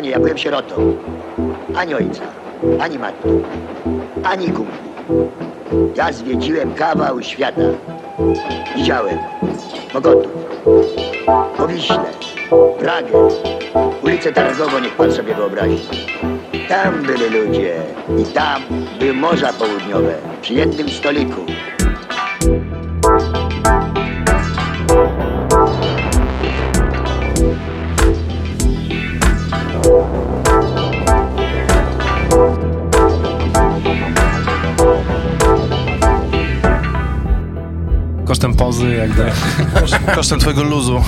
panie, ja byłem sierotą. Ani ojca, ani matki, ani kumpli. Ja zwiedziłem kawał świata. Widziałem Mogotów, Powiśle, Pragę, ulicę Targową, niech pan sobie wyobrazi. Tam byli ludzie i tam były morza południowe przy jednym stoliku. Kosztem twojego luzu.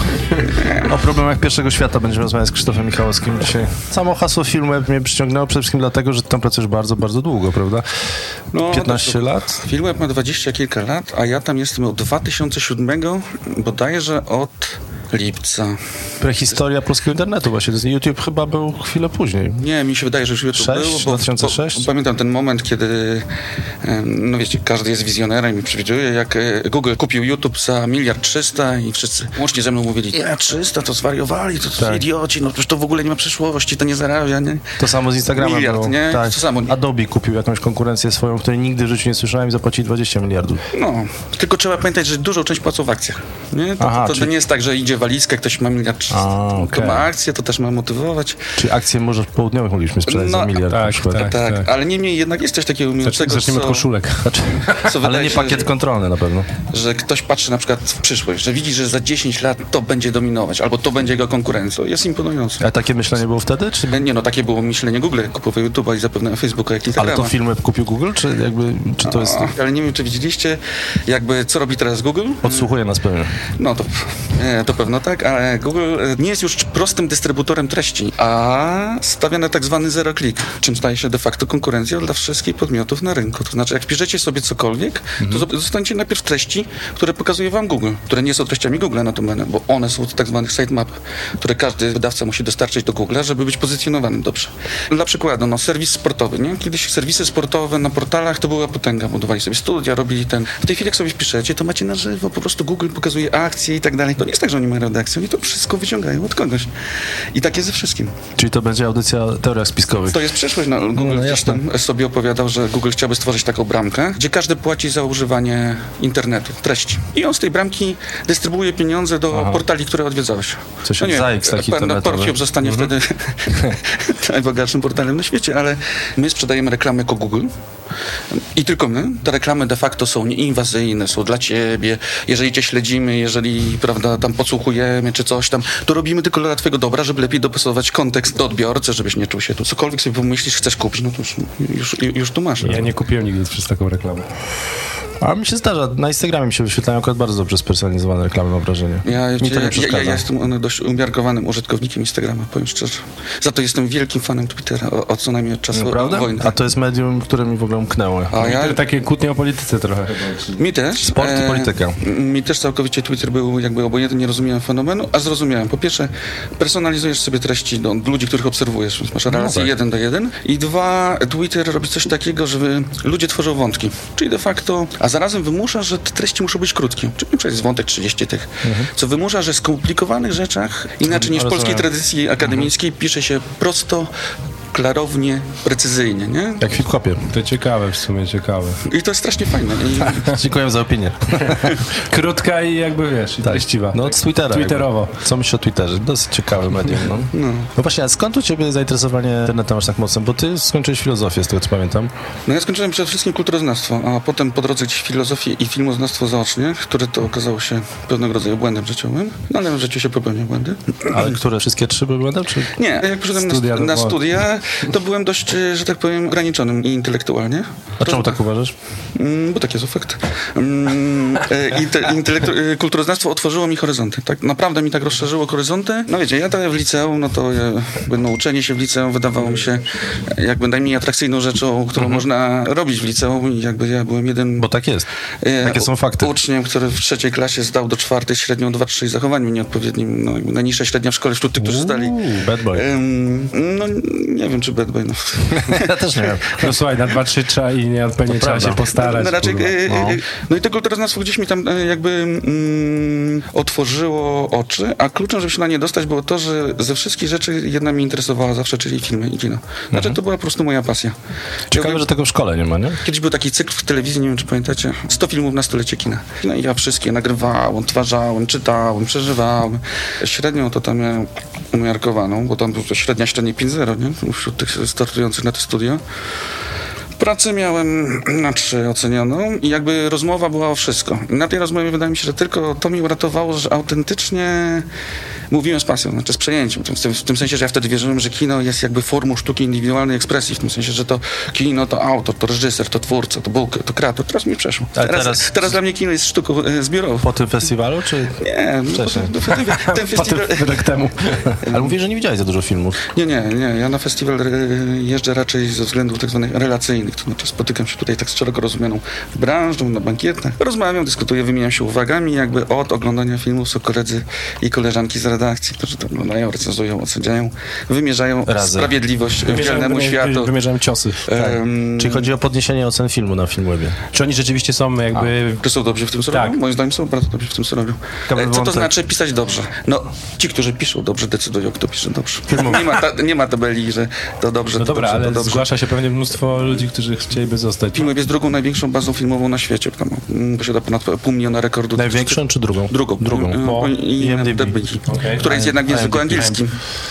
O problemach pierwszego świata będziemy rozmawiać z Krzysztofem Michałowskim dzisiaj. Samo hasło filmu mnie przyciągnęło przede wszystkim dlatego, że tam pracujesz bardzo, bardzo długo, prawda? No, 15 to- lat? Filmweb ma dwadzieścia kilka lat, a ja tam jestem od 2007, bodajże od lipca. Prehistoria polskiego internetu właśnie. To YouTube chyba był chwilę później. Nie, mi się wydaje, że już YouTube Sześć? było, bo, 2006? Bo, pamiętam ten moment, kiedy, no wiecie, każdy jest wizjonerem i przewiduje, jak e, Google kupił YouTube za miliard trzysta i wszyscy łącznie ze mną mówili, nie, 300 to zwariowali, to, to Tak. idioci, no przecież to w ogóle nie ma przyszłości, to nie zarabia, nie? To samo z Instagramem Miliard, było. nie? Tak. To samo. Adobe kupił jakąś konkurencję swoją, której nigdy w życiu nie słyszałem i zapłacił 20 miliardów. No, tylko trzeba pamiętać, że dużą część płacą w akcjach. Nie? To, Aha, to, to czyli- nie jest tak, że idzie walizka, ktoś ma miliard 300. A. To ma akcję, to też ma motywować. Czy akcje może południowych mogliśmy sprzedać No, za miliard tak, przykład? tak. Tak, ale niemniej jednak jest coś takiego ujmującego, Zacznijmy od koszulek. Znaczy, co ale nie się, pakiet kontrolny na pewno. że ktoś patrzy na przykład w przyszłość, że widzi, że za 10 lat to będzie dominować, albo to będzie jego konkurencją. Jest imponujące. A takie myślenie było wtedy? Czy... Nie no, takie było myślenie Google, kupował YouTube'a i zapewne Facebooka, jak Ale Instagrama. to filmy kupił Google, czy jakby, czy to jest... Ale nie wiem, czy widzieliście, jakby co robi teraz Google? Odsłuchuje nas pewnie. No to, to pewno tak, ale Google e, nie jest już prostym dystrybutorem treści, a stawia na tak zwany zero click, czym staje się de facto konkurencją dla wszystkich podmiotów na rynku. To znaczy, jak piszecie sobie cokolwiek, to zo- zostańcie najpierw treści, które pokazuje wam Google, które nie są treściami Google notabene, bo one są tak zwanych sitemapach, które każdy wydawca musi dostarczyć do Google, żeby być pozycjonowanym dobrze. Dla przykładu, no, serwis sportowy, nie? Kiedyś serwisy sportowe na portalach to była potęga, budowali sobie studia, robili ten. W tej chwili, jak sobie wpiszecie, to macie na żywo, po prostu Google pokazuje akcje i tak dalej. To jest tak, że oni mają redakcję, oni to wszystko wyciągają od kogoś. I tak jest ze wszystkim. Czyli to będzie audycja teoriach spiskowych. To jest przyszłość. No, Google no gdzieś tam sobie opowiadał, że Google chciałby stworzyć taką bramkę, gdzie każdy płaci za używanie internetu, treści. I on z tej bramki dystrybuuje pieniądze do Aha. portali, które odwiedzałeś. Coś No nie, Zajks taki na internetowy. Portube zostanie wtedy najbogatszym portalem na świecie, ale my sprzedajemy reklamy jako Google. I tylko my. Te reklamy de facto są nieinwazyjne, są dla ciebie. Jeżeli cię śledzimy, jeżeli prawda, tam podsłuchujemy czy coś tam, to robimy tylko dla twojego dobra, żeby lepiej dopasować kontekst do odbiorcy, żebyś nie czuł się tu. Cokolwiek sobie pomyślisz, chcesz kupić, no to już, już, już tu masz. Ja nie kupiłem nigdy przez taką reklamę. A mi się zdarza, na Instagramie mi się wyświetlają akurat bardzo dobrze spersonalizowane reklamy, mam wrażenie. Ja, mi to ja, nie ja, przeszkadza. ja jestem on, dość umiarkowanym użytkownikiem Instagrama, powiem szczerze. Za to jestem wielkim fanem Twittera, o, o co najmniej od czasu Naprawdę? wojny. A to jest medium, które mi w ogóle umknęło. A ja, Ja... Takie kłótnie o polityce trochę. Mi też. e, Sport i polityka. m- Mi też całkowicie Twitter był jakby obojętny, nie rozumiałem fenomenu, a zrozumiałem. Po pierwsze, personalizujesz sobie treści do, ludzi, których obserwujesz, więc masz relację tak. jeden do jeden. I dwa, Twitter robi coś takiego, że wy- ludzie tworzą wątki. Czyli de facto, a zarazem wymusza, że te treści muszą być krótkie. Czyli jest wątek 30 tych, co wymusza, że w skomplikowanych rzeczach, inaczej niż w polskiej tradycji akademickiej, pisze się prosto, klarownie, precyzyjnie, nie? Jak w hip-hopie. To ciekawe w sumie, ciekawe. I to jest strasznie fajne. I, Dziękuję za opinię. Krótka i jakby wiesz, i treściwa. No od Twittera. Twitterowo. jakby. Co myślisz o Twitterze? Dosyć ciekawe medium, no. no. właśnie, a skąd u ciebie zainteresowanie internetem aż tak mocno? Bo ty skończyłeś filozofię, z tego co pamiętam. No ja skończyłem przede wszystkim kulturoznawstwo, a potem po drodze gdzieś filozofię i filmoznawstwo zaocznie, które to okazało się pewnego rodzaju błędem życiowym. No ale w życiu się popełnia błędy. Ale które? Wszystkie trzy były błędem? Czy... Nie, jak przyszedłem Studia na, na studia, to byłem dość, e, że tak powiem, ograniczonym intelektualnie. A czemu tak uważasz? Mm, Bo taki jest efekt. Mm, e, intelektu- e, kulturoznawstwo otworzyło mi horyzonty. Tak naprawdę mi tak rozszerzyło horyzonty. No wiecie, ja tak w liceum, no to ja, jakby nauczenie się w liceum wydawało mi się jakby najmniej atrakcyjną rzeczą, którą można robić w liceum i jakby ja byłem jeden... Bo tak jest. Takie są fakty. Uczniem, który w trzeciej klasie zdał do czwartej średnią 2-3 zachowaniem nieodpowiednim. No, najniższa średnia w szkole wśród tych, którzy zdali. Bad boy. No nie wiem, czy Bad Boy. No. Ja też nie wiem. No słuchaj, na dwa, trzy trzeba i nie pewnie trzeba prawda. się postarać. No, raczej, kurwa. e, no. e, no i tego kulturoznawstwo gdzieś mi tam e, jakby mm, otworzyło oczy, a kluczem, żeby się na nie dostać było to, że ze wszystkich rzeczy jedna mnie interesowała zawsze, czyli filmy i kino. Znaczy to była po prostu moja pasja. Ciekawe, że tego w szkole nie ma, nie? Kiedyś był taki cykl w telewizji, nie wiem czy pamiętacie, 100 filmów na stulecie kina. No i ja wszystkie nagrywałem, odtwarzałem, czytałem, przeżywałem. Średnią to tam miałem umiarkowaną, bo tam była średnia średniej 5-0, nie? Wśród tych startujących na to studio. Pracę miałem na trzy ocenioną i jakby rozmowa była o wszystko. I na tej rozmowie wydaje mi się, że tylko to mi uratowało, że autentycznie mówiłem z pasją, znaczy z przejęciem. W tym, w tym sensie, że ja wtedy wierzyłem, że kino jest jakby formą sztuki indywidualnej ekspresji. W tym sensie, że to kino to autor, to reżyser, to twórca, to Bóg, to kreator. Teraz mi przeszło. Teraz, teraz- teraz... dla mnie kino jest sztuką e, zbiorową. Po tym festiwalu, czy... Nie, no, Wcześniej. to- to- ten, ten festiwal... rok temu. Ale mówisz, że nie widziałeś za dużo filmów. Nie, nie, nie. Ja na festiwal e, jeżdżę raczej ze względów tak zwanych relacyjnych. To znaczy spotykam się tutaj tak z szeroko rozumianą branżą, na bankietach. Rozmawiam, dyskutuję, wymieniam się uwagami. Jakby od oglądania filmów są koledzy i koleżanki z redakcji, którzy to oglądają, recenzują, oceniają, wymierzają Razy. sprawiedliwość dzielnemu Wymierzałem- światu. Wymierzałem ciosy. Em, Czyli chodzi o podniesienie ocen filmu na Filmwebie. Czy oni rzeczywiście są jakby... Czy są dobrzy w tym, co Tak. robią? Moim zdaniem są bardzo dobrzy w tym, co robią. E, Co to wątek. znaczy pisać dobrze? No, ci, którzy piszą dobrze, decydują, kto pisze dobrze. Nie ma, ta, nie ma tabeli, że to dobrze, No to dobra, dobrze, ale to dobrze. zgłasza się pewnie mnóstwo ludzi, którzy chcieliby zostać. Filmweb jest drugą największą bazą filmową na świecie. Tam mm, posiada ponad pół miliona rekordów. Największą czy drugą? Drugą. Drugą. Mm, Po I IMDb. IMDb, Okej. która jest jednak w języku IMDb. angielskim.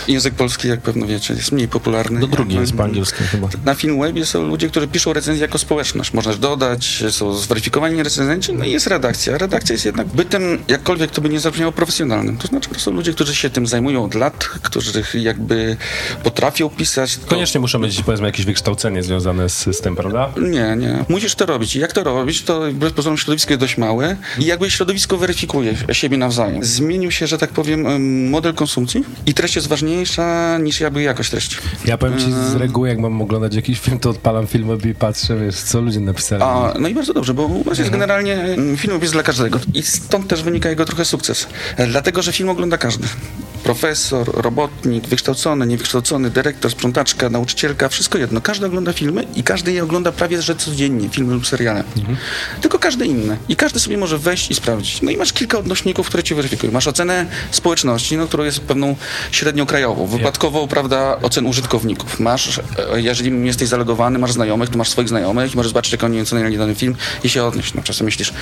Język polski, jak pewno wiecie, jest mniej popularny. Do drugiej jest po angielskim chyba. Na Filmwebie są ludzie, którzy piszą recenzje jako społeczność. Można dodać, są zweryfikowani recenzenci, no i jest redakcja. Redakcja jest jednak bytem, jakkolwiek to by nie zabrzmiało, profesjonalnym. To znaczy, to są ludzie, którzy się tym zajmują od lat, którzy jakby potrafią pisać. To- Koniecznie muszą mieć, powiedzmy, jakieś wykształcenie związane z, tym, prawda? Nie, nie. Musisz to robić. Jak to robić, to wbrew pozorom środowisko jest dość małe i jakby środowisko weryfikuje siebie nawzajem. Zmienił się, że tak powiem, em, model konsumpcji i treść jest ważniejsza niż jakby jakość treści. Ja powiem ci z reguły, jak mam oglądać jakiś film, to odpalam film i patrzę, wiesz, co ludzie napisali. A, no i bardzo dobrze, bo u nas jest generalnie mm, film jest dla każdego i stąd też wynika jego trochę sukces. Dlatego, że film ogląda każdy. Profesor, robotnik, wykształcony, niewykształcony, dyrektor, sprzątaczka, nauczycielka, wszystko jedno. Każdy ogląda filmy i każdy je ogląda prawie że codziennie, filmy lub seriale. Tylko każdy inny. I każdy sobie może wejść i sprawdzić. No i masz kilka odnośników, które ci weryfikują. Masz ocenę społeczności, no, która jest pewną średnią krajową, wypadkową, prawda, ocen użytkowników. Masz, e, jeżeli jesteś zalogowany, masz znajomych, to masz swoich znajomych i możesz zobaczyć, jak oni ocenili dany film i się odnieść. No czasem myślisz,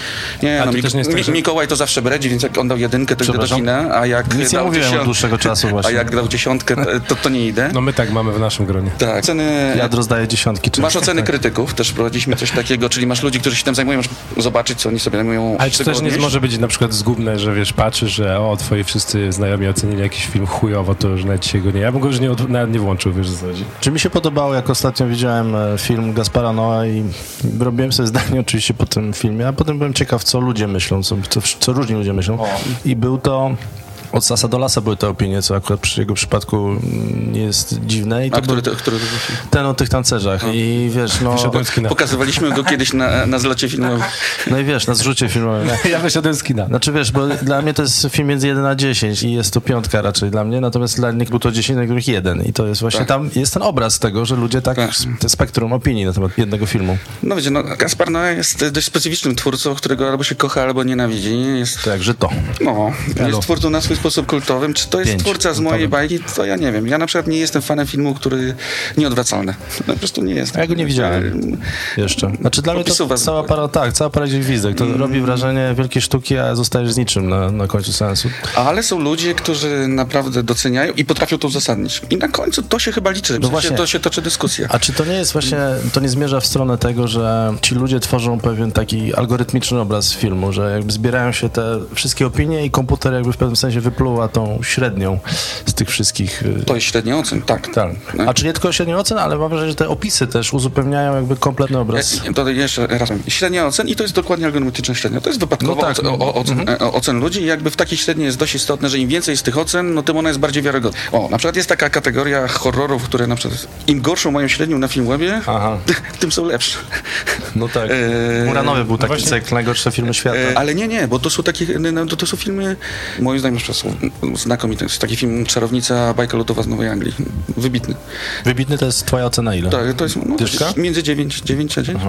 nie, no, Mik- nie tak, że- Mikołaj to zawsze bredzi, więc jak on dał jedynkę, to idę do kina, a jak Nic nie dał od dłuższego czasu a właśnie. jak dał dziesiątkę, to, to nie idę. No my tak mamy w naszym gronie. Tak. Oceny, Ja rozdaję dziesiątki. Czy... Masz oceny krytyków, też prowadziliśmy coś takiego, czyli masz ludzi, którzy się tym zajmują, możesz zobaczyć, co oni sobie zajmują. Ale czy też nie może być na przykład zgubne, że wiesz, patrzysz, że o, twoi wszyscy znajomi ocenili jakiś film chujowo, to już nawet się go nie... Ja bym go już nie, od- nawet nie włączył, wiesz, co chodzi. Czy mi się podobało, jak ostatnio widziałem e, film Gaspara Noa i robiłem sobie zdanie oczywiście po tym filmie, a potem byłem ciekaw, co ludzie myślą, co, co, co różni ludzie myślą. I był to... Od sasa do lasa były te opinie, co akurat przy jego przypadku nie jest dziwne. I A to który, był to, który to ten o tych tancerzach. I wiesz, no... Pokazywaliśmy go kiedyś na, na zlocie filmowym. No i wiesz, na zrzucie filmowym. Ja wyszedłem z kina. Znaczy wiesz, bo dla mnie to jest film między 1 a 10 i jest to piątka raczej dla mnie, natomiast dla był to 10, dla których 1 i to jest właśnie Tak. tam, jest ten obraz tego, że ludzie tak, Tak. te spektrum opinii na temat jednego filmu. No wiecie, no, Gaspar Noé jest dość specyficznym twórcą, którego albo się kocha, albo nienawidzi. Jest, Także to. no, jest twórcą na swój sposób kultowym. Czy to jest Pięć twórca z mojej kultowym. bajki, to ja nie wiem. Ja na przykład nie jestem fanem filmu, który nieodwracalny. No, po prostu nie jestem. Ja go nie widziałem. Jeszcze. Znaczy dla mnie to Opisuwa- cała para, tak, cała para gwizdek. To robi wrażenie wielkiej sztuki, a zostajesz z niczym na, na końcu sensu. Ale są ludzie, którzy naprawdę doceniają i potrafią to uzasadnić. I na końcu to się chyba liczy. W sensie No właśnie. to się toczy dyskusja. A czy to nie jest właśnie, to nie zmierza w stronę tego, że ci ludzie tworzą pewien taki algorytmiczny obraz filmu, że jakby zbierają się te wszystkie opinie i komputer jakby w pewnym sensie wypluwa tą średnią z tych wszystkich... y, To jest średnia ocen, tak. Tak. A czy nie tylko średnią ocen, ale mam wrażenie, że te opisy też uzupełniają jakby kompletny obraz. Ja- To jeszcze raz. Średnia ocen i to jest dokładnie algorytmetyczna średnia. To jest wypadkowa No tak, no. o, ocen, Mhm. e, ocen ludzi i jakby w takiej średniej jest dość istotne, że im więcej jest tych ocen, no tym ona jest bardziej wiarygodna. O, na przykład jest taka kategoria horrorów, które na przykład im gorszą mają średnią na Filmwebie, Aha. tym są lepsze. No tak. Eee, Muranowy był taki właśnie- cykl, najgorsze filmy świata. E, ale nie, nie, bo to są takie, no, to, to są filmy, moim zdaniem, przez są znakomite. Jest taki film Czarownica Bajka Lutowa z Nowej Anglii. Wybitny. Wybitny to jest twoja ocena ile? Tak, to jest no, między 9, 9 a 10.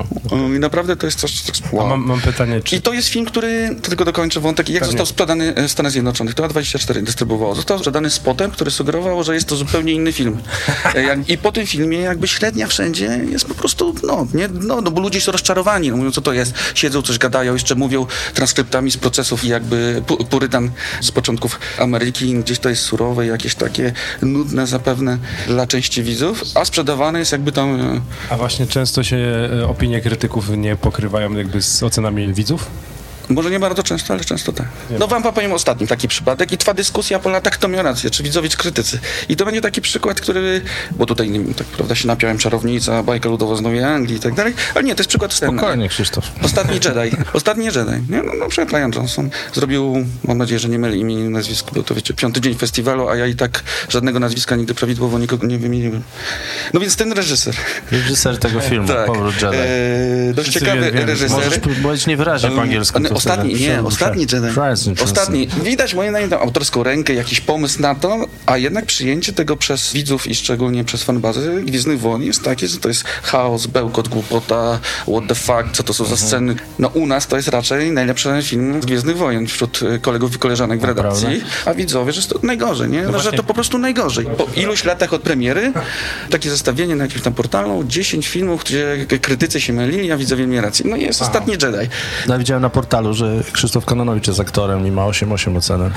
I naprawdę to jest coś... coś wow. mam, mam pytanie, czy I to jest film, który, to tylko dokończę wątek, jak Pewnie. został sprzedany e, w Stanach Zjednoczonych, to A24 dystrybuowało. Został sprzedany spotem, który sugerował, że jest to zupełnie inny film. E, I po tym filmie jakby średnia wszędzie jest po prostu, no, nie, no, no bo ludzie są rozczarowani, no, mówią, co to jest, siedzą, coś gadają, jeszcze mówią transkryptami z procesów i jakby pu, purytan z początków Ameryki, gdzieś to jest surowe, jakieś takie nudne zapewne dla części widzów, a sprzedawane jest jakby tam... e, A właśnie często się e, opinie krytyków nie pokrywają jakby z ocenami widzów? Może nie bardzo często, ale często tak. No wam powiem ostatni taki przypadek i trwa dyskusja po latach, kto miał rację, czy widzowie, czy krytycy. I to będzie taki przykład, który, bo tutaj, nie tak prawda, się napiałem czarownica, bajka ludowa z Nowej Anglii i tak dalej, ale nie, to jest przykład wstępny. Spokojnie, Krzysztof. Ostatni Jedi. Ostatni Jedi. Nie? No, na przykład Ryan Johnson zrobił, mam nadzieję, że nie mylę imienia i nazwisko, bo to wiecie, piąty dzień festiwalu, a ja i tak żadnego nazwiska nigdy prawidłowo nikogo nie wymieniłem. No więc ten reżyser. Reżyser tego filmu, Tak. Powrót Jedi. E, dość Wszyscy ciekawy wiemy. reżyser. Możesz powiedzieć niewyraźnie po angielsku. Um, to ostatni, nie, ostatni Jedi. Ostatni. Widać moim zdaniem tam autorską rękę, jakiś pomysł na to, a jednak przyjęcie tego przez widzów i szczególnie przez fanbazę Gwiezdnych Wojen jest takie, że to jest chaos, bełkot, głupota, what the fuck, co to są Mhm. za sceny. No u nas to jest raczej najlepszy film z Gwiezdnych Wojen wśród e, kolegów i koleżanek w redakcji, a widzowie, że jest to najgorzej, nie? No, że właśnie- to po prostu najgorzej. Po iluś latach od premiery, takie zestawienie na jakimś tam portalu, 10 filmów, gdzie krytycy się mylili, a widzowie mieli rację. No jest ostatni Jedi. No, widziałem na portalu, że Krzysztof Kanonowicz jest aktorem i ma 8,8 ocenę.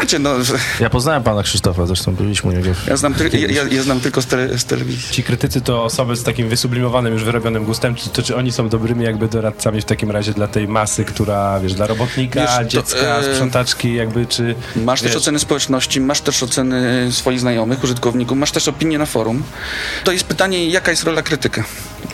Wiecie, no, że Ja poznałem pana Krzysztofa, zresztą byliśmy u niego. w- ja znam, tyl- ja, ja, znam tylko z, tele, z telewizji. Ci krytycy to osoby z takim wysublimowanym, już wyrobionym gustem, czy, to czy oni są dobrymi jakby doradcami w takim razie dla tej masy, która, wiesz, dla robotnika, Wiesz, to, dziecka, e, sprzątaczki jakby, czy... Masz też wiesz, oceny społeczności, masz też oceny swoich znajomych, użytkowników, masz też opinie na forum. To jest pytanie, jaka jest rola krytyka?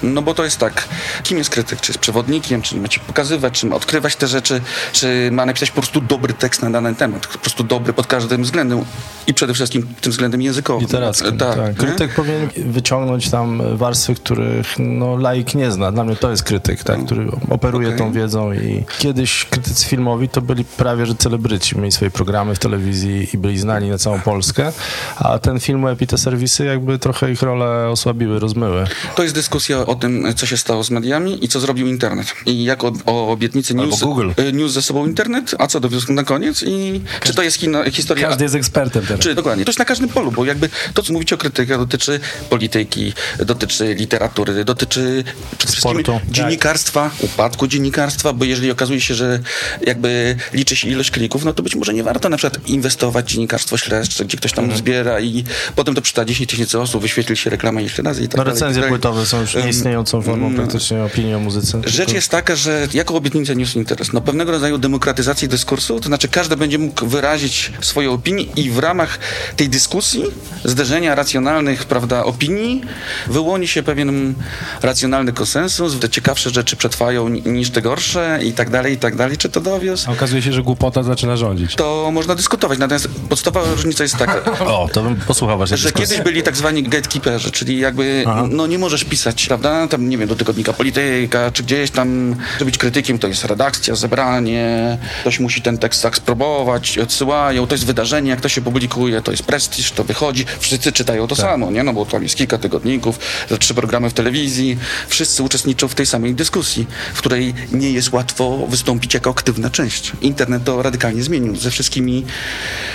No bo to jest tak, kim jest krytyk? Czy jest przewodnikiem, czy ma ci pokazywać, czy ma odkrywać te rzeczy, czy ma napisać po prostu dobry tekst na dany temat, po prostu dobry pod każdym względem i przede wszystkim tym względem językowym. Literackim, Tak. tak. nie? Krytyk powinien wyciągnąć tam warstwy, których no, laik nie zna. Dla mnie to jest krytyk, tak, który operuje Okej. tą wiedzą i kiedyś krytycy filmowi to byli prawie, że celebryci. Mieli swoje programy w telewizji i byli znani na całą Polskę, a ten film i te serwisy jakby trochę ich rolę osłabiły, rozmyły. To jest dyskusja o tym, co się stało z mediami i co zrobił internet. I jak o, o obietnicy news, y, news ze sobą internet, a co dowiózł na koniec i czy to jest historia... Każdy jest ekspertem teraz. Czy, dokładnie. To jest na każdym polu, bo jakby to, co mówicie o krytykach, dotyczy polityki, dotyczy literatury, dotyczy przede wszystkim Sportu. dziennikarstwa, upadku dziennikarstwa, bo jeżeli okazuje się, że jakby liczy się ilość klików, no to być może nie warto na przykład inwestować w dziennikarstwo śledcze, gdzie ktoś tam Mhm. zbiera i potem to przeczyta 10 tysięcy osób, wyświetli się reklama jeszcze raz i tak No dalej, recenzje tak płytowe są już Em, nieistniejącą formą mm, praktycznie opinii o muzyce. Rzecz Tylko- jest taka, że jako obietnica News Interes, no pewnego rodzaju demokratyzacji dyskursu, to znaczy każdy będzie mógł wyrazić swoją opinię i w ramach tej dyskusji, zderzenia racjonalnych, prawda, opinii, wyłoni się pewien racjonalny konsensus, te ciekawsze rzeczy przetrwają ni- niż te gorsze i tak dalej, i tak dalej. Czy to dowiózł? A okazuje się, że głupota zaczyna rządzić. To można dyskutować, natomiast podstawowa różnica jest taka, O, to bym posłuchał waszej że dyskusji. kiedyś byli tak zwani gatekeeperzy, czyli jakby, Aha. no nie możesz pisać, prawda, tam nie wiem, do tygodnika polityka, czy gdzieś tam, żeby być krytykiem, to jest redakcja, zebranie, ktoś musi ten tekst tak spróbować, odsyłają, to jest wydarzenie, jak to się publikuje, to jest prestiż, to wychodzi, wszyscy czytają to samo, nie, no bo tam jest kilka tygodników, trzy programy w telewizji, wszyscy uczestniczą w tej samej dyskusji, w której nie jest łatwo wystąpić jako aktywna część. Internet to radykalnie zmienił ze wszystkimi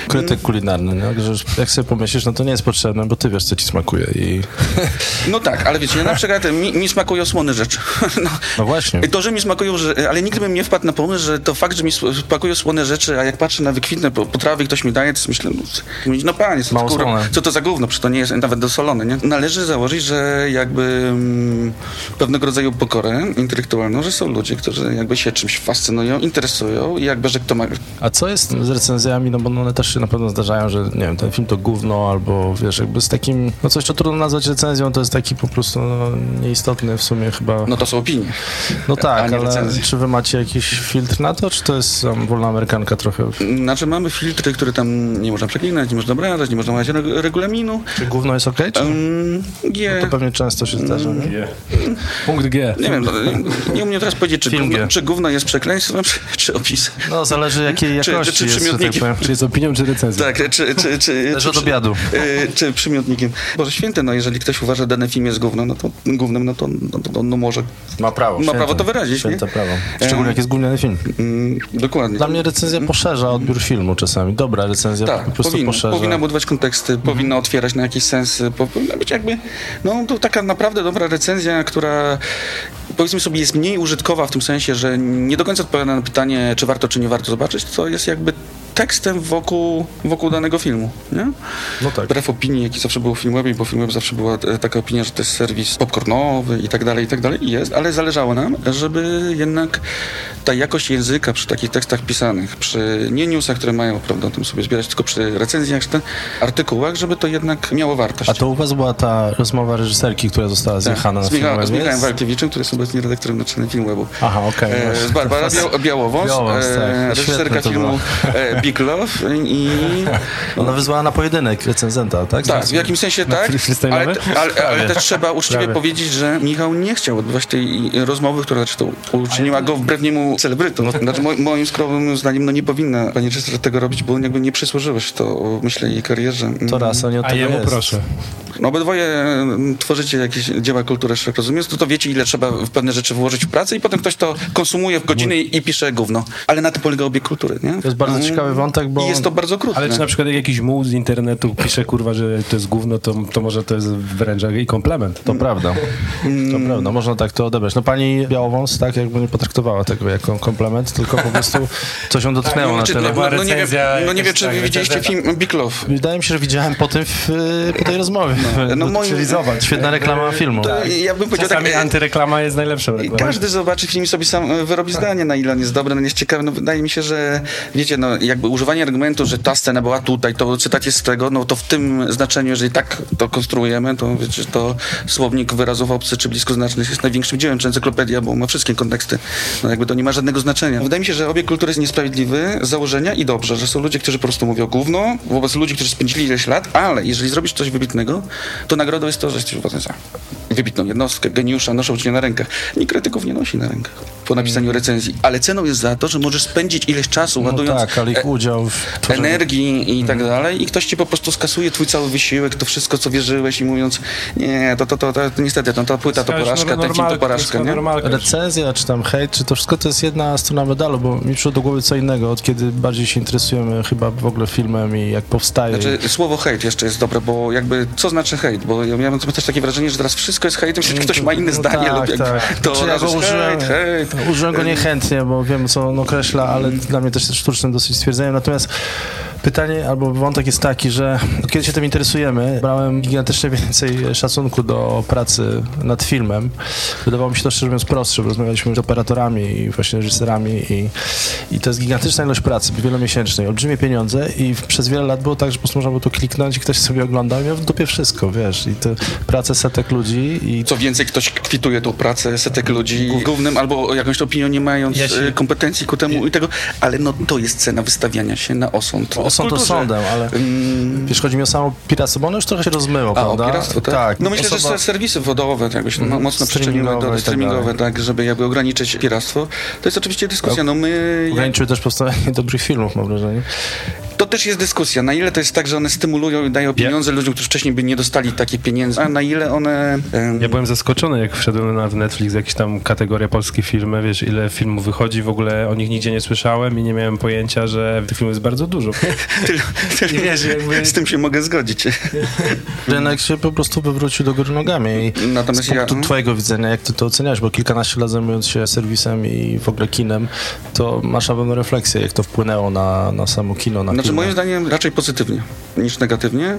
Krytyk kulinarny, nie? że jak sobie pomyślisz, no to nie jest potrzebne, bo ty wiesz, co ci smakuje i... No tak, ale wiecie, na przykład mi, mi smakują słone rzeczy. No, No właśnie. To, że mi smakują, że, ale nigdy bym nie wpadł na pomysł, że to fakt, że mi smakują słone rzeczy, a jak patrzę na wykwitne po- potrawy, ktoś mi daje, to myślę, no, no panie, co, to, kurwa, co to za gówno, przecież to nie jest nawet dosolone, nie? Należy założyć, że jakby mm, pewnego rodzaju pokorę intelektualną, że są ludzie, którzy jakby się czymś fascynują, interesują i jakby, że kto ma... A co jest z recenzjami, no bo one też się na pewno zdarzają, że nie wiem, ten film to gówno, albo wiesz, jakby z takim, no coś, co trudno nazwać recenzją, to jest taki po prostu no, nieistotny w sumie chyba. No to są opinie. No tak, ale recenzje. czy wy macie jakiś filtr na to, czy to jest um, wolna amerykanka trochę? Znaczy mamy filtry, które tam nie można przeklinać, nie można obrażać, nie można łamać reg- regulaminu. Czy gówno jest okej? czy... Um, G. To pewnie często się zdarza, nie? G. Punkt G. Nie wiem, no, nie umiem teraz powiedzieć, czy gówno, czy gówno jest przekleństwem, czy, czy opisem. No, zależy jakiej Czy- jakości czy jest, tak powiem. Czy jest opinią, czy recenzją? Tak, czy, czy, czy, Też czy, od obiadu. y, czy przymiotnikiem. Boże święty, no jeżeli ktoś uważa, że dany film jest gówno, no to no to, no, to no może. Ma prawo. Ma prawo to wyrazić, Święte nie? prawo. Szczególnie jak jest gówniany film. Mm, dokładnie. Dla mnie recenzja poszerza odbiór filmu czasami. Dobra recenzja Tak, po prostu powinna, poszerza. powinna budować konteksty, powinna otwierać na jakieś sensy, po- powinna być jakby, no to taka naprawdę dobra recenzja, która powiedzmy sobie jest mniej użytkowa w tym sensie, że nie do końca odpowiada na pytanie, czy warto, czy nie warto zobaczyć, to jest jakby tekstem wokół, wokół danego filmu, nie? No tak. Wbrew opinii, jaki zawsze był w Filmwebie, bo Filmweb zawsze była e, taka opinia, że to jest serwis popcornowy i tak dalej, i tak dalej, i jest, ale zależało nam, żeby jednak ta jakość języka przy takich tekstach pisanych, przy nie newsach, które mają, prawda, o tym sobie zbierać, tylko przy recenzjach, czy ten artykułach, żeby to jednak miało wartość. A to u was była ta rozmowa reżyserki, która została zjechana Tak, na z Michałem Walkiewiczem, który jest obecnie redaktorem naczelnym Filmwebu. Aha, okej. E, właśnie. z Barbara Biał- Białowąs, Białowąs, tak. e, Świetne reżyserka filmu e, Big Love i Ona wyzwała na pojedynek recenzenta, tak? Tak, w jakimś sensie tak, ale, ale, ale też trzeba uczciwie Prawie. powiedzieć, że Michał nie chciał odbywać tej rozmowy, która zresztą uczyniła go wbrew niemu celebrytą. Znaczy, mo, moim skromnym zdaniem no nie powinna pani reżyser tego robić, bo jakby nie przysłużyłeś to, myślę, jej karierze. To raz, a nie od A tego jemu jest. proszę. No obydwoje mm, tworzycie jakieś dzieła kultury, jak rozumiem, to, to wiecie, ile trzeba w pewne rzeczy włożyć w pracę i potem ktoś to konsumuje w godziny i, pisze gówno. Ale na tym polega obieg kultury, nie? To jest bardzo Mm, ciekawy wątek, bo... I jest to bardzo okrutne. Ale czy na przykład jak jakiś muł z internetu pisze kurwa, że to jest gówno, to, to może to jest wręcz i komplement. To prawda. To prawda, można tak to odebrać. No pani Białowąs tak jakby nie potraktowała tego jako komplement, tylko po prostu coś ją dotknęło na tyle. no, no, nie wiem, no nie wiem, czy tak, wy widzieliście film Big Love. Wydaje mi się, że widziałem po tym, w, po tej rozmowie. no No, moim- świetna reklama filmu. Ja bym powiedział tak, Czasami e, antyreklama jest najlepszą reklamą. każdy zobaczy film i sobie sam e, wyrobi zdanie, na ile on jest dobry, na ile jest ciekawy. No, wydaje mi się, że wiecie, no jakby używanie argumentu, że ta scena była tutaj, to cytat jest z tego, no to w tym znaczeniu, jeżeli tak to konstruujemy, to wiecie, to słownik wyrazów obcy czy bliskoznacznych jest największym dziełem, czy encyklopedia, bo ma wszystkie konteksty. No jakby to nie ma żadnego znaczenia. Wydaje mi się, że obieg kultury jest niesprawiedliwy z założenia i dobrze, że są ludzie, którzy po prostu mówią gówno wobec ludzi, którzy spędzili ileś lat, ale jeżeli zrobisz coś wybitnego, to nagrodą jest to, że jesteś uważany za wybitną jednostkę, geniusza, noszą cię na rękach. Nikt krytyków nie nosi na rękach po napisaniu recenzji, ale ceną jest za to, że możesz spędzić ileś czasu No ładując tak, ale ich udział w tworzeniu- energii i tak dalej i ktoś ci po prostu skasuje twój cały wysiłek, to wszystko, co wierzyłeś i mówiąc, nie, to, to, to, to, to niestety, no, ta płyta to porażka, ten film to porażka, nie? Recenzja, czy tam hejt, czy to wszystko to jest jedna strona medalu, bo mi przyszło do głowy co innego, od kiedy bardziej się interesujemy chyba w ogóle filmem i jak powstaje. Znaczy, słowo hejt jeszcze jest dobre, bo jakby, co znaczy hejt? Bo ja miałem też takie wrażenie, że teraz wszystko jest hejtem, jeśli ktoś ma inne No zdanie tak, lub jak, tak. to Czy ja go użyłem, hejt, hejt. użyłem go niechętnie, bo wiem, co on określa, ale dla mnie też jest sztucznym dosyć stwierdzeniem. Natomiast pytanie albo wątek jest taki, że kiedy się tym interesujemy, brałem gigantycznie więcej szacunku do pracy nad filmem. Wydawało mi się to szczerze mówiąc prostsze, bo rozmawialiśmy z operatorami i właśnie reżyserami i, i to jest gigantyczna ilość pracy, wielomiesięcznej, olbrzymie pieniądze i przez wiele lat było tak, że po prostu można było to kliknąć i ktoś sobie oglądał i miał w dupie wszystko, wiesz, i te prace setek ludzi i Co więcej, ktoś kwituje tą pracę setek ludzi głównym albo jakąś opinią nie mając Ja się- e, kompetencji ku temu i tego, ale no to jest cena wystawiania się na osąd. Osąd Kulturze. osądem, ale Mm, wiesz, chodzi mi o samo piractwo, bo ono już trochę się rozmyło, A, o prawda? piractwo, tak? No myślę, osoba- że serwisy wodowe jakby się mo- mocno przyczyniły do tak streamingowe, tak, żeby jakby ograniczyć piractwo. To jest oczywiście dyskusja. No my, Ograniczyły też powstawanie dobrych filmów, mam wrażenie. To też jest dyskusja. Na ile to jest tak, że one stymulują i dają pieniądze ludziom, którzy wcześniej by nie dostali takich pieniędzy, a na ile one... Ja byłem zaskoczony, jak wszedłem na Netflix, jakieś tam kategoria polskie filmy, wiesz, ile filmów wychodzi, w ogóle o nich nigdzie nie słyszałem i nie miałem pojęcia, że tych filmów jest bardzo dużo. Tyl, tyl, I wiesz, jakby- Z tym się mogę zgodzić. Rynek się po prostu wywrócił do góry nogami i Natomiast z punktu ja- twojego widzenia, jak ty to oceniasz, bo kilkanaście lat zajmując się serwisem i w ogóle kinem, to masz na pewno refleksję, jak to wpłynęło na, na samo kino, na Znaczy. Moim zdaniem raczej pozytywnie niż negatywnie.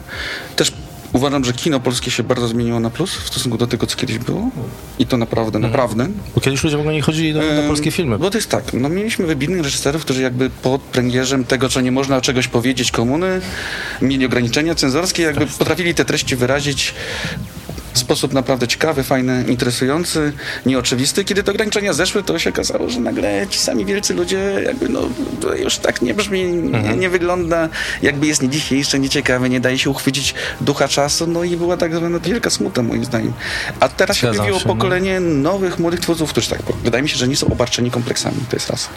Też uważam, że kino polskie się bardzo zmieniło na plus w stosunku do tego, co kiedyś było. I to naprawdę, naprawdę. Bo kiedyś ludzie w ogóle nie chodzili do, na polskie filmy. Bo to jest tak, no mieliśmy wybitnych reżyserów, którzy jakby pod pręgierzem tego, co nie można czegoś powiedzieć komuny, mieli ograniczenia cenzorskie, jakby potrafili te treści wyrazić sposób naprawdę ciekawy, fajny, interesujący, nieoczywisty. Kiedy te ograniczenia zeszły, to się okazało, że nagle ci sami wielcy ludzie jakby no to już tak nie brzmi, Mhm. nie, nie wygląda, jakby jest nie dzisiejsze, nieciekawe, nie daje się uchwycić ducha czasu, no i była tak zwana wielka smuta moim zdaniem. A teraz się pojawiło no. pokolenie nowych, młodych twórców, którzy tak, wydaje mi się, że nie są obarczeni kompleksami, to jest raz.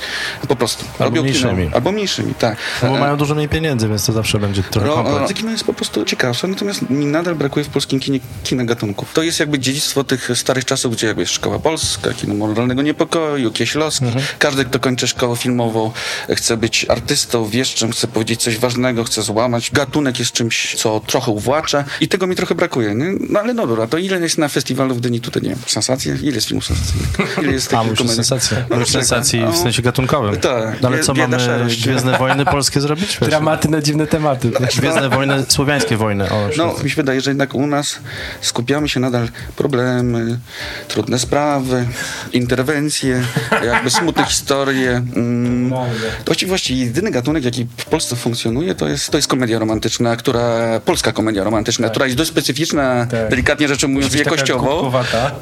Po prostu. Albo Robią kino, mniejszymi. albo mniejszymi, tak. No bo E, mają dużo mniej pieniędzy, więc to zawsze będzie trochę no, kompleks. no, kino jest po prostu ciekawsze, natomiast mi nadal brakuje w polskim kinie kina gatunków. To jest jakby dziedzictwo tych starych czasów, gdzie jakby jest szkoła polska, kino moralnego niepokoju, Kieślowski. Mhm. Każdy, kto kończy szkołę filmową, chce być artystą, wieszczem, chce powiedzieć coś ważnego, chce złamać. Gatunek jest czymś, co trochę uwłacza i tego mi trochę brakuje. Nie? No ale no dobra, to ile jest na festiwalu w Gdyni tutaj, nie wiem, sensacje? Ile jest filmów sensacyjnych? Ile jest A, takich już komedii? sensacja. No, sensacji no. w sensie gatunkowym. Tak, No ale co, mamy szarość. Gwiezdne Wojny polskie zrobić? Dramaty na dziwne tematy. Gwiezdne Wojny, słowiańskie wojny. O, No, mi się wydaje, że jednak u nas skupiamy się nadal problemy, trudne sprawy, interwencje, jakby smutne historie. Mm, to właściwie, właściwie jedyny gatunek, jaki w Polsce funkcjonuje, to jest, to jest komedia romantyczna, która, polska komedia romantyczna, która jest dość specyficzna, Tak. delikatnie rzecz ujmując, jakościowo,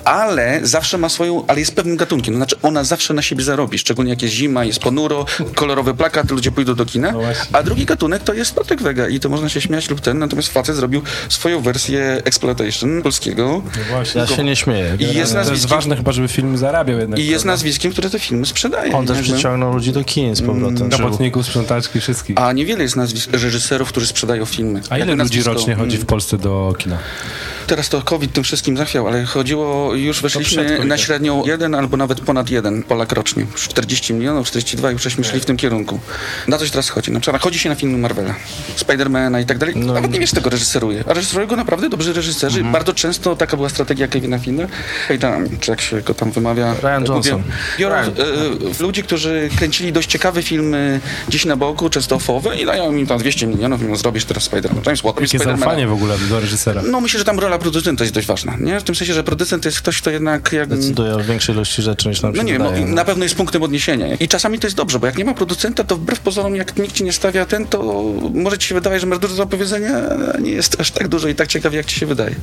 ale zawsze ma swoją, ale jest pewnym gatunkiem. To znaczy ona zawsze na siebie zarobi, szczególnie jak jest zima, jest ponuro, kolorowy plakat, ludzie pójdą do kina. No. A drugi gatunek to jest Patryk Wega i to można się śmiać lub ten, natomiast facet zrobił swoją wersję exploitation polskiego. właśnie. Ja się nie śmieję. I jest To jest nazwiskiem, ważne chyba, żeby film zarabiał jednak. i jest prawda? nazwiskiem, które te filmy sprzedaje. On też Jakby. przyciągnął ludzi do kin z powrotem. Żył- Robotników, sprzątaczki, wszystkich. A niewiele jest nazwisk reżyserów, którzy sprzedają filmy. A ile ludzi rocznie chodzi w Mm. Polsce do kina? Teraz to COVID tym wszystkim zachwiał, ale chodziło, już weszliśmy na średnią jeden albo nawet ponad jeden Polak rocznie. 40 milionów, 42 już żeśmy szli w tym kierunku. Na coś teraz chodzi. Na przykład chodzi się na filmy Marvela, Spidermana i tak dalej. No Nawet nie wiesz, kto go reżyseruje. A reżyserują go naprawdę dobrzy reżyserzy. Mhm. Bardzo często taka była strategia Kevina Fina. Haydan, czy jak się go tam wymawia. Ryan Johnson. Biorą Ryan. e, ludzi, którzy kręcili dość ciekawe filmy gdzieś na boku, często ofowe i dają im tam 200 milionów mówią, zrobisz teraz Spider-Man. James Watt, Jakie Spider-Mana. zaufanie w ogóle do reżysera. No myślę, że tam rola producenta jest dość ważna, nie? W tym sensie, że producent jest ktoś, kto jednak jak... Decyduje o większej ilości rzeczy niż nam się No nie wydaje. no, na pewno jest punktem odniesienia. I czasami to jest dobrze, bo jak nie ma producenta, to wbrew pozorom, jak nikt ci nie stawia ten, to może ci się wydawać, że masz dużo do powiedzenia, a nie jest aż tak dużo i tak ciekawie, jak ci się wydaje.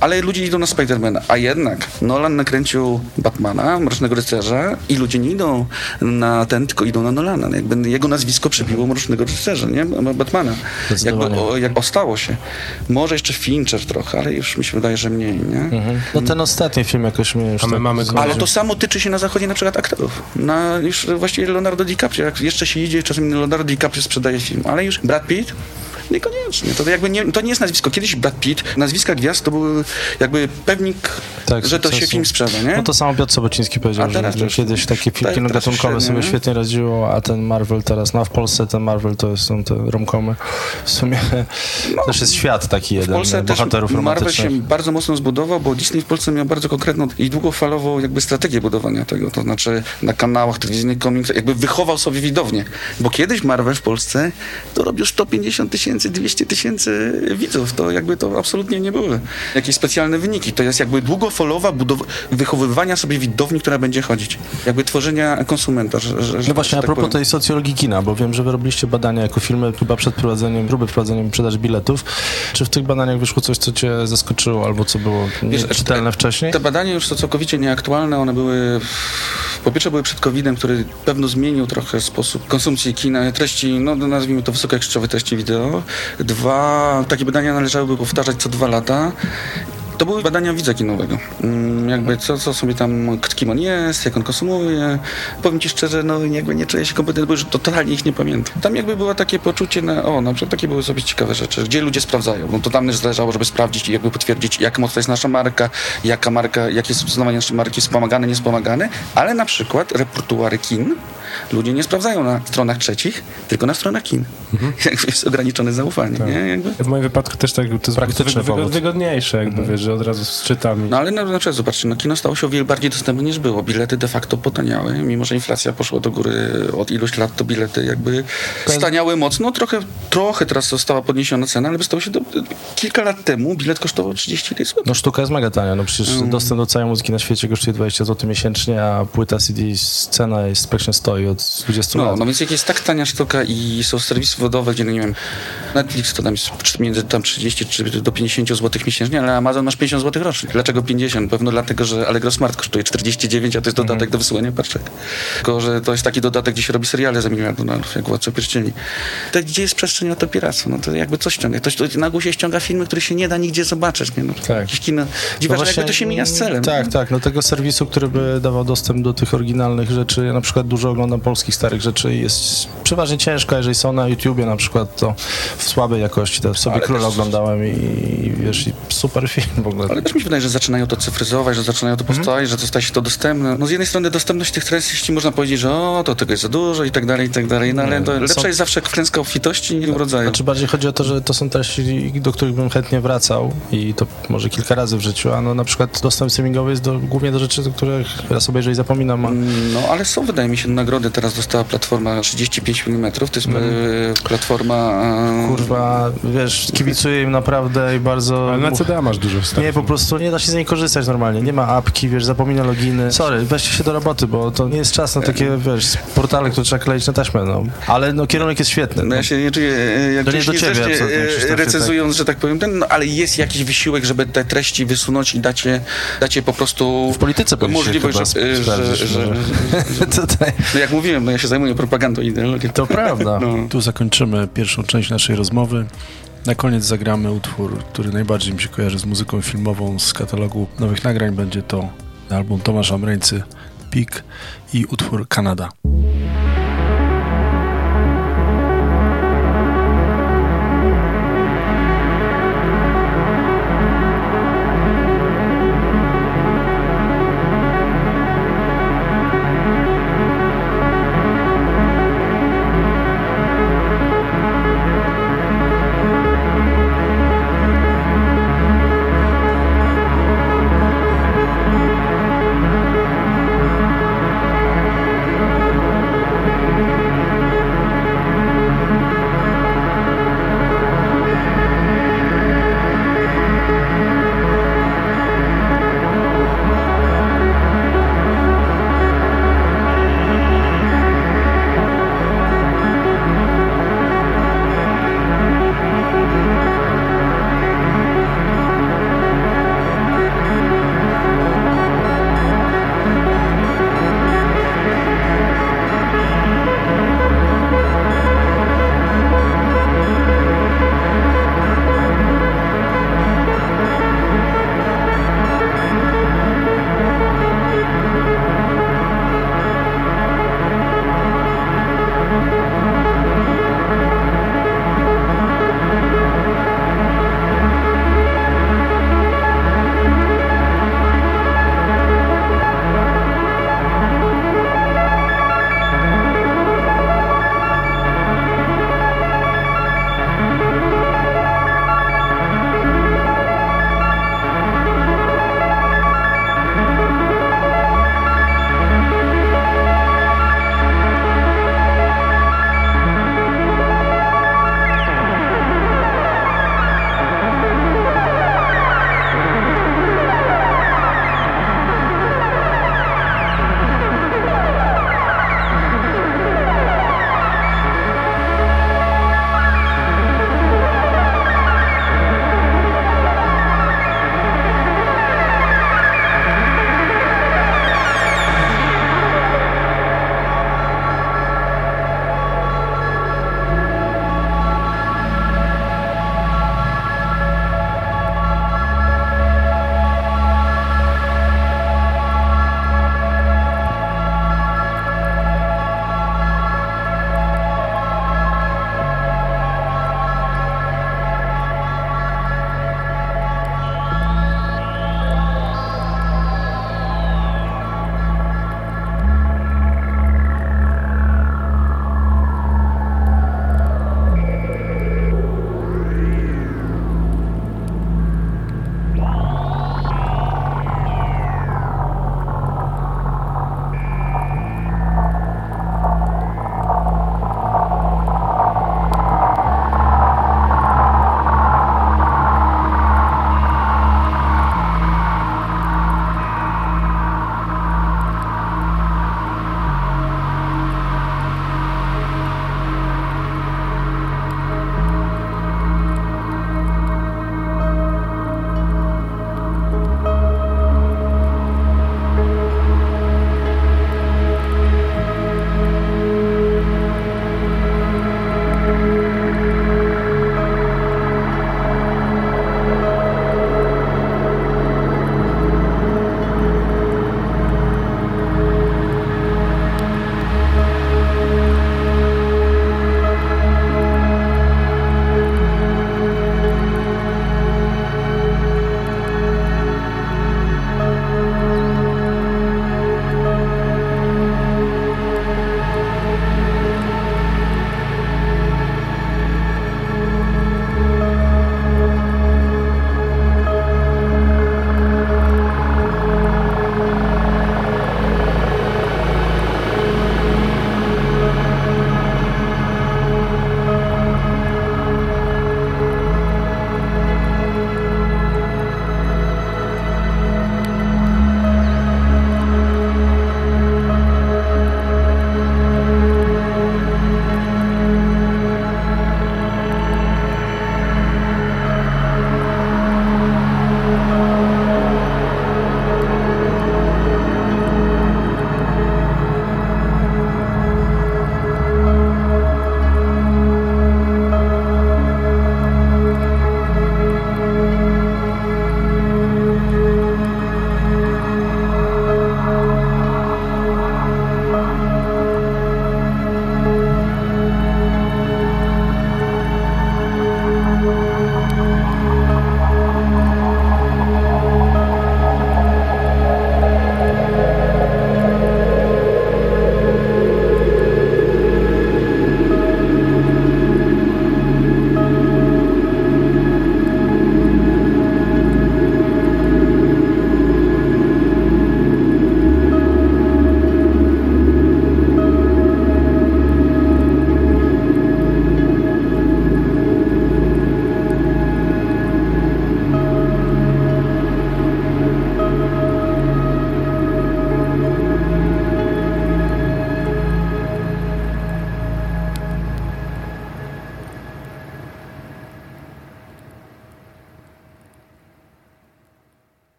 Ale ludzie idą na Spidermana, a jednak Nolan nakręcił Batmana, Mrocznego Rycerza i ludzie nie idą na ten, tylko idą na Nolana. Jakby jego nazwisko przybiło Mrocznego Rycerza, nie? Batmana. Jakby o, jak ostało się. Może jeszcze Fincher trochę, ale już mi się wydaje, że mniej, nie? Mhm. No ten ostatni film jakoś mnie już A my tak mamy. Ale to samo tyczy się na zachodzie na przykład aktorów. Na już właściwie Leonardo DiCaprio. Jak jeszcze się idzie, czasem Leonardo DiCaprio sprzedaje film, ale już Brad Pitt Niekoniecznie. To, jakby nie, to nie jest nazwisko. Kiedyś Brad Pitt, nazwiska gwiazd to był jakby pewnik, Tak, że to się film sprzeda, nie? No to samo Piotr Sobociński powiedział, A że, że kiedyś takie tak, kino gatunkowe sobie nie? świetnie radziło, a ten Marvel teraz, no w Polsce ten Marvel to są te romkomy. W sumie też jest świat taki W jeden Polsce też bohaterów Marvel romantycznych. się bardzo mocno zbudował, bo Disney w Polsce miał bardzo konkretną i długofalową jakby strategię budowania tego, to znaczy na kanałach telewizyjnych jakby wychował sobie widownię, bo kiedyś Marvel w Polsce to robił 150 tysięcy, 200 tysięcy widzów, to jakby to absolutnie nie były jakieś specjalne wyniki, to jest jakby długofalowa budowa, wychowywania sobie widowni, która będzie chodzić, jakby tworzenia konsumenta. Że, że, No właśnie, że a tak propos powiem. tej socjologii kina, bo wiem, że wy robiliście badania jako firmy chyba przed prowadzeniem, próby wprowadzeniem sprzedaż biletów. Czy w tych badaniach wyszło coś, co cię zaskoczyło albo co było Wiesz, czytelne wcześniej? Te badania już są całkowicie nieaktualne. One były, po pierwsze były przed COVID-em, który pewno zmienił trochę sposób konsumpcji kina, treści, no nazwijmy to wysokojakościowe treści wideo. Dwa, takie badania należałoby powtarzać co dwa lata. To były badania widza kinowego. Mm, Jakby co, co sobie tam, kim on jest, jak on konsumuje. Powiem ci szczerze, no jakby nie czuję się kompetentny, bo już totalnie ich nie pamiętam. Tam jakby było takie poczucie na, o, na przykład takie były sobie ciekawe rzeczy, gdzie ludzie sprawdzają. No to tam też zależało, żeby sprawdzić i jakby potwierdzić, jak mocna jest nasza marka, jaka marka, jakie jest uznawanie naszej marki, wspomagane, niespomagane, ale na przykład repertuary kin ludzie nie sprawdzają na stronach trzecich, tylko na stronach kin. Jakby jest ograniczone zaufanie, nie? Jakby. W moim wypadku też tak, to jest powód. wygodniejsze, jakby wiesz, że od razu czytam. i- No ale na, na przykład zobaczcie, no kino stało się o wiele bardziej dostępne niż było. Bilety de facto potaniały, mimo że inflacja poszła do góry od iluś lat, to bilety jakby staniały mocno. Trochę, trochę teraz została podniesiona cena, ale stało się do, kilka lat temu bilet kosztował 30 zł. No sztuka jest mega tania, no przecież Mm. dostęp do całej muzyki na świecie kosztuje 20 zł miesięcznie, a płyta CD cena jest praktycznie stoi od 20 No, lat. no więc jak jest tak tania sztuka i są serwisy wodowe, gdzie no nie wiem, Netflix to tam jest między tam 30 czy do 50 zł miesięcznie, ale Amazon masz 50 zł rocznie. Dlaczego 50? Pewno dlatego, że Allegro Smart kosztuje 49, a to jest dodatek do wysyłania paczek. Tylko, że to jest taki dodatek, gdzie się robi seriale za miliard dolarów, jak Władca Pierścieni. To gdzie jest przestrzeń na to piractwo? No to jakby coś ściąga. To, to na górze ściąga filmy, które się nie da nigdzie zobaczyć. Nie? No, Tak. Jakieś kino. Dziwne, No że jakby właśnie, to się mija z celem. Tak, tak. No tego serwisu, który by dawał dostęp do tych oryginalnych rzeczy. Ja na przykład dużo oglądam polskich starych rzeczy i jest przeważnie ciężko, jeżeli są na YouTubie na przykład, to w słabej jakości. Teraz sobie Ale Króla też- oglądałem i, i wiesz, i super film w ogóle. Ale też mi się wydaje, że zaczynają to cyfryzować, że zaczynają to postawić, że to staje się to dostępne. No z jednej strony dostępność tych treści można powiedzieć, że o, to tego jest za dużo i tak dalej, i tak dalej, no ale to są- lepsza jest zawsze klęska obfitości niż urodzaju. Znaczy bardziej chodzi o to, że to są treści, do których bym chętnie wracał i to może kilka razy w życiu, a no na przykład dostęp streamingowy jest do, głównie do rzeczy, do których raz obejrzę i zapominam. A... No, ale są, wydaje mi się, nagrody. Teraz dostała platforma 35 mm. To jest e, platforma... e, Kurwa, wiesz, kibicuję im naprawdę i bardzo... Ale na CDA masz dużo wstępu. Nie, po prostu nie da się z niej korzystać normalnie. Nie ma apki, wiesz, zapomina loginy. Sorry, weźcie się do roboty, bo to nie jest czas na takie, wiesz, portale, które trzeba kleić na taśmę, no. Ale no, kierunek jest świetny. No No. ja się nie czuję, e, jak To nie do nie ciebie absolutnie, e, Krzysztofie, recenzując, że tak powiem, ten, no, ale jest jakiś wysiłek, żeby te treści wysunąć i dać je, dać je po prostu... W polityce możliwość, chyba że, że, sprawdzić, że. Tutaj. No jak mówiłem, no ja się zajmuję propagandą i ideologią. To prawda. No. Tu zakończymy pierwszą część naszej rozmowy. Na koniec zagramy utwór, który najbardziej mi się kojarzy z muzyką filmową z katalogu nowych nagrań. Będzie to album Tomasza Mreńcy, Pik i utwór Kanada.